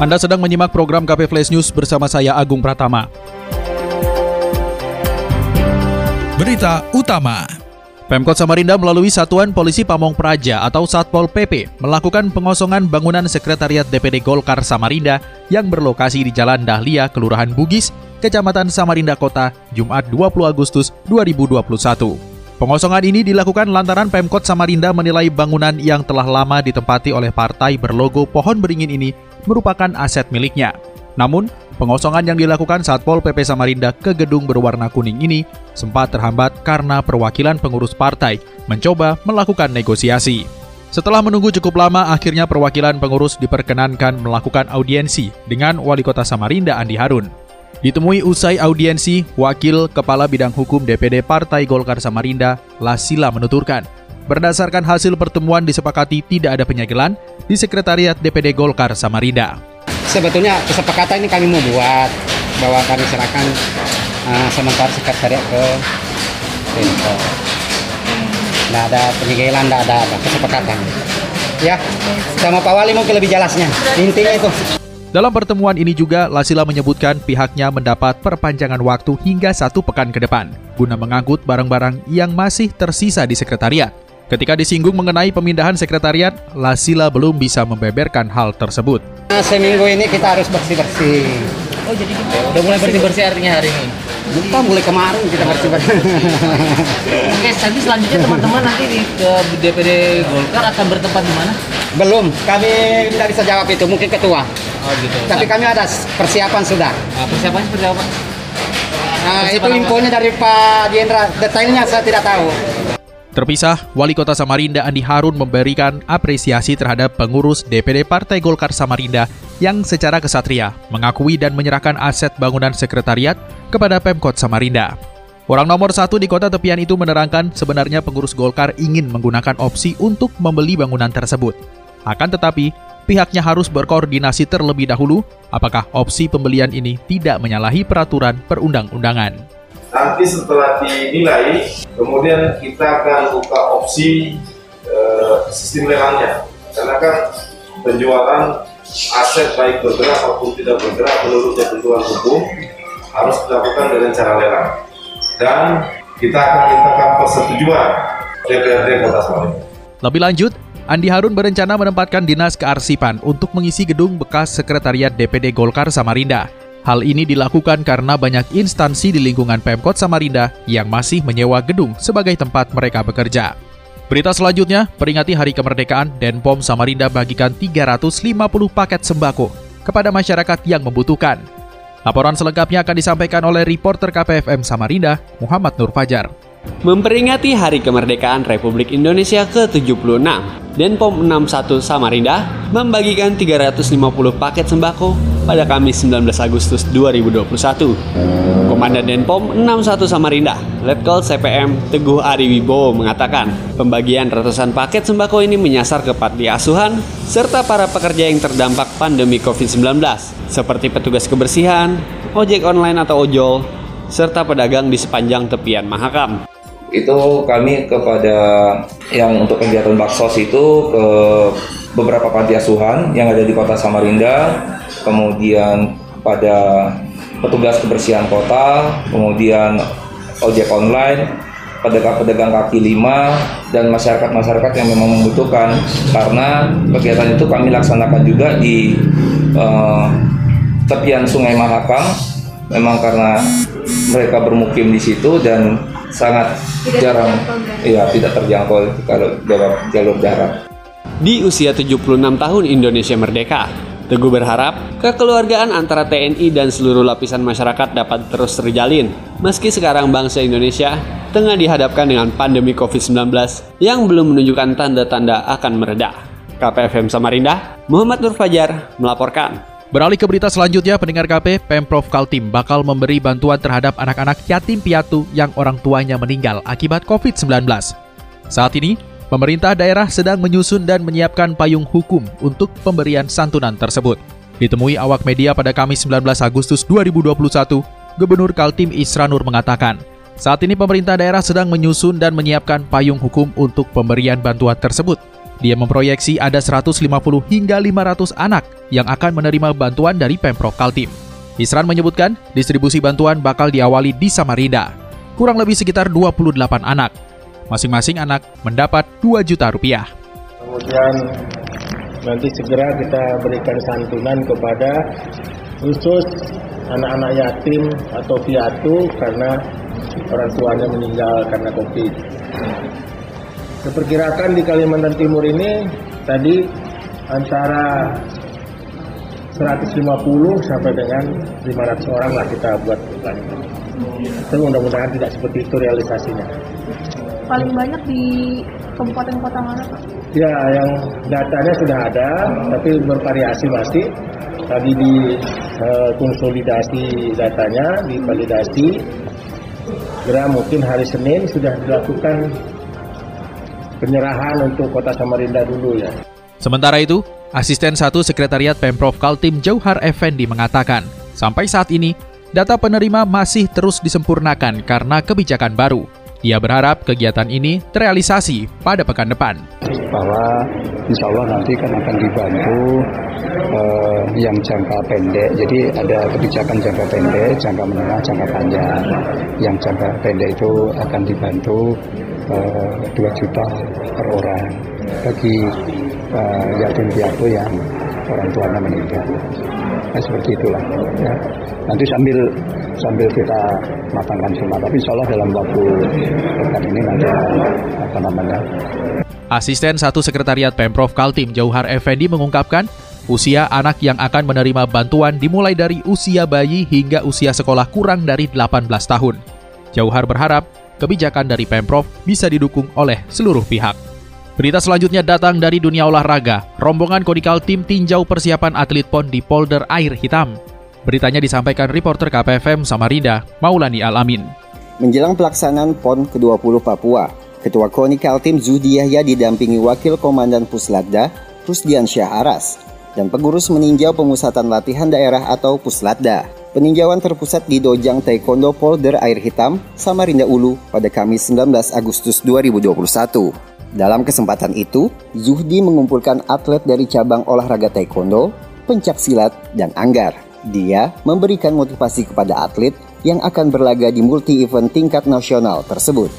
Anda sedang menyimak program KP Flash News bersama saya Agung Pratama. Berita utama. Pemkot Samarinda melalui Satuan Polisi Pamong Praja atau Satpol PP melakukan pengosongan bangunan Sekretariat DPD Golkar Samarinda yang berlokasi di Jalan Dahlia, Kelurahan Bugis, Kecamatan Samarinda Kota, Jumat 20 Agustus 2021. Pengosongan ini dilakukan lantaran Pemkot Samarinda menilai bangunan yang telah lama ditempati oleh partai berlogo pohon beringin ini merupakan aset miliknya. Namun, pengosongan yang dilakukan Satpol PP Samarinda ke gedung berwarna kuning ini sempat terhambat karena perwakilan pengurus partai mencoba melakukan negosiasi. Setelah menunggu cukup lama, akhirnya perwakilan pengurus diperkenankan melakukan audiensi dengan Wali Kota Samarinda Andi Harun. Ditemui usai audiensi, Wakil Kepala Bidang Hukum DPD Partai Golkar Samarinda, Lasila menuturkan, berdasarkan hasil pertemuan disepakati tidak ada penyegelan di Sekretariat DPD Golkar Samarinda. Sebetulnya kesepakatan ini kami mau buat bahwa kami serahkan uh, sementara sekretariat ke Pemko. Tidak ada penyegelan, tidak ada kesepakatan. Ya, sama Pak Wali mungkin lebih jelasnya. Intinya itu. Dalam pertemuan ini juga, Lasila menyebutkan pihaknya mendapat perpanjangan waktu hingga satu pekan ke depan, guna mengangkut barang-barang yang masih tersisa di sekretariat. Ketika disinggung mengenai pemindahan sekretariat, Lasila belum bisa membeberkan hal tersebut. Nah, seminggu ini kita harus bersih-bersih. Oh jadi gitu. Udah mulai bersih-bersih artinya hari ini. Bukan mulai kemarin kita bersih-bersih. Oke, nanti selanjutnya teman-teman nanti di ke DPD Golkar akan bertempat di mana? Belum, kami tidak bisa jawab itu, mungkin ketua. Oh gitu. Tapi kami ada persiapan sudah. Nah, persiapannya seperti apa? Nah, itu Persiapan apa? infonya dari Pak Jenderal. Detailnya saya tidak tahu. Terpisah, Wali Kota Samarinda Andi Harun memberikan apresiasi terhadap pengurus DPD Partai Golkar Samarinda yang secara kesatria mengakui dan menyerahkan aset bangunan sekretariat kepada Pemkot Samarinda. Orang nomor satu di kota tepian itu menerangkan sebenarnya pengurus Golkar ingin menggunakan opsi untuk membeli bangunan tersebut. Akan tetapi, pihaknya harus berkoordinasi terlebih dahulu apakah opsi pembelian ini tidak menyalahi peraturan perundang-undangan. Nanti setelah dinilai, kemudian kita akan buka opsi eh, sistem lelangnya. Karena kan penjualan aset baik bergerak maupun tidak bergerak menurut ketentuan hukum harus dilakukan dengan cara lelang. Dan kita akan mintakan persetujuan DPRD Kota Samarinda. Lebih lanjut, Andi Harun berencana menempatkan dinas kearsipan untuk mengisi gedung bekas sekretariat DPD Golkar Samarinda. Hal ini dilakukan karena banyak instansi di lingkungan Pemkot Samarinda yang masih menyewa gedung sebagai tempat mereka bekerja. Berita selanjutnya, peringati Hari Kemerdekaan, Denpom Samarinda bagikan 350 paket sembako kepada masyarakat yang membutuhkan. Laporan selengkapnya akan disampaikan oleh reporter KPFM Samarinda, Muhammad Nur Fajar. Memperingati Hari Kemerdekaan Republik Indonesia ke-76, Denpom 61 Samarinda membagikan 350 paket sembako pada Kamis 19 Agustus 2021. Komandan Denpom 61 Samarinda, Letkol CPM Teguh Ari Wibowo mengatakan, pembagian ratusan paket sembako ini menyasar ke panti asuhan serta para pekerja yang terdampak pandemi COVID-19, seperti petugas kebersihan, ojek online atau ojol, serta pedagang di sepanjang tepian Mahakam itu kami kepada yang untuk kegiatan baksos itu ke beberapa panti asuhan yang ada di kota Samarinda, kemudian pada petugas kebersihan kota, kemudian ojek online, pedagang-pedagang kaki lima, dan masyarakat-masyarakat yang memang membutuhkan. Karena kegiatan itu kami laksanakan juga di eh, tepian Sungai Mahakam, memang karena mereka bermukim di situ dan sangat jarang, ya tidak terjangkau kalau dalam jalur darat. Di usia 76 tahun Indonesia merdeka, Teguh berharap kekeluargaan antara TNI dan seluruh lapisan masyarakat dapat terus terjalin, meski sekarang bangsa Indonesia tengah dihadapkan dengan pandemi COVID-19 yang belum menunjukkan tanda-tanda akan mereda. KPFM Samarinda, Muhammad Nur Fajar melaporkan. Beralih ke berita selanjutnya, pendengar KP, Pemprov Kaltim bakal memberi bantuan terhadap anak-anak yatim piatu yang orang tuanya meninggal akibat COVID-19. Saat ini, pemerintah daerah sedang menyusun dan menyiapkan payung hukum untuk pemberian santunan tersebut. Ditemui awak media pada Kamis 19 Agustus 2021, Gubernur Kaltim Isranur mengatakan, saat ini pemerintah daerah sedang menyusun dan menyiapkan payung hukum untuk pemberian bantuan tersebut. Dia memproyeksi ada 150 hingga 500 anak yang akan menerima bantuan dari Pemprov Kaltim. Isran menyebutkan distribusi bantuan bakal diawali di Samarinda. Kurang lebih sekitar 28 anak. Masing-masing anak mendapat 2 juta rupiah. Kemudian nanti segera kita berikan santunan kepada khusus anak-anak yatim atau piatu karena orang tuanya meninggal karena COVID. Diperkirakan di Kalimantan Timur ini tadi antara 150 sampai dengan 500 orang lah kita buat planning. Tapi mudah-mudahan tidak seperti itu realisasinya. Paling banyak di kabupaten kota mana Pak? Ya, yang datanya sudah ada, tapi bervariasi masih. Tadi di uh, konsolidasi datanya, divalidasi. Kira mungkin hari Senin sudah dilakukan penyerahan untuk kota Samarinda dulu ya. Sementara itu, Asisten 1 Sekretariat Pemprov Kaltim Jauhar Effendi mengatakan, sampai saat ini, data penerima masih terus disempurnakan karena kebijakan baru. Ia berharap kegiatan ini terrealisasi pada pekan depan. Bahwa insya Allah nanti kan akan dibantu eh, yang jangka pendek. Jadi ada kebijakan jangka pendek, jangka menengah, jangka panjang. Yang jangka pendek itu akan dibantu eh, 2 juta per orang bagi eh, yatim piatu yang orang tuanya meninggal. Nah, seperti itulah. Ya. Nanti sambil sambil kita matangkan semua, tapi insya Allah dalam waktu dekat ini nanti apa namanya. Asisten satu Sekretariat Pemprov Kaltim Jauhar Effendi mengungkapkan, usia anak yang akan menerima bantuan dimulai dari usia bayi hingga usia sekolah kurang dari 18 tahun. Jauhar berharap kebijakan dari Pemprov bisa didukung oleh seluruh pihak. Berita selanjutnya datang dari dunia olahraga. Rombongan Kodikal tim tinjau persiapan atlet PON di polder air hitam. Beritanya disampaikan reporter KPFM Samarinda, Maulani Alamin. Menjelang pelaksanaan PON ke-20 Papua, Ketua KONI Kaltim Zudi Yahya didampingi Wakil Komandan Puslatda, Rusdian Syah Aras, dan pengurus meninjau pemusatan latihan daerah atau Puslatda. Peninjauan terpusat di Dojang Taekwondo Polder Air Hitam, Samarinda Ulu pada Kamis 19 Agustus 2021. Dalam kesempatan itu, Zuhdi mengumpulkan atlet dari cabang olahraga taekwondo, pencak silat, dan anggar. Dia memberikan motivasi kepada atlet yang akan berlaga di multi-event tingkat nasional tersebut.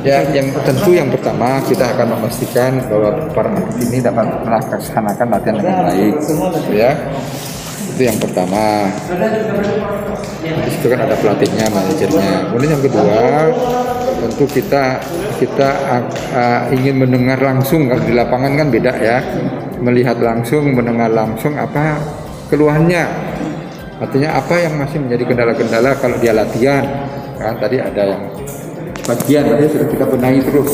Ya, yang tentu yang pertama kita akan memastikan bahwa para ini dapat melaksanakan latihan dengan baik, ya. Itu yang pertama. Di situ kan ada pelatihnya, manajernya. Kemudian yang kedua, tentu kita kita uh, ingin mendengar langsung kalau di lapangan kan beda ya. Melihat langsung, mendengar langsung apa keluhannya. Artinya apa yang masih menjadi kendala-kendala kalau dia latihan. Kan tadi ada yang bagian tadi sudah kita benahi terus.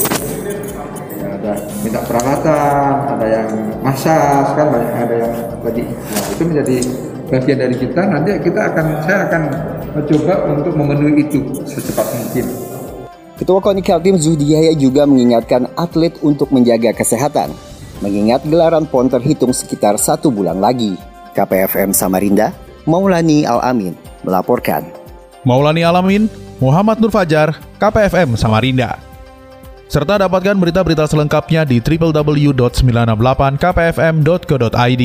Ya, ada minta peralatan, ada yang massas kan banyak ada yang tadi. Nah, itu menjadi bagian dari kita. Nanti kita akan saya akan mencoba untuk memenuhi itu secepat mungkin. Ketua KONI Kaltim Zuhdiyaya juga mengingatkan atlet untuk menjaga kesehatan, mengingat gelaran PON terhitung sekitar satu bulan lagi. KPFM Samarinda, Maulani Al-Amin melaporkan. Maulani Alamin, Muhammad Nur Fajar, KPFM Samarinda. Serta dapatkan berita-berita selengkapnya di www.968kpfm.co.id.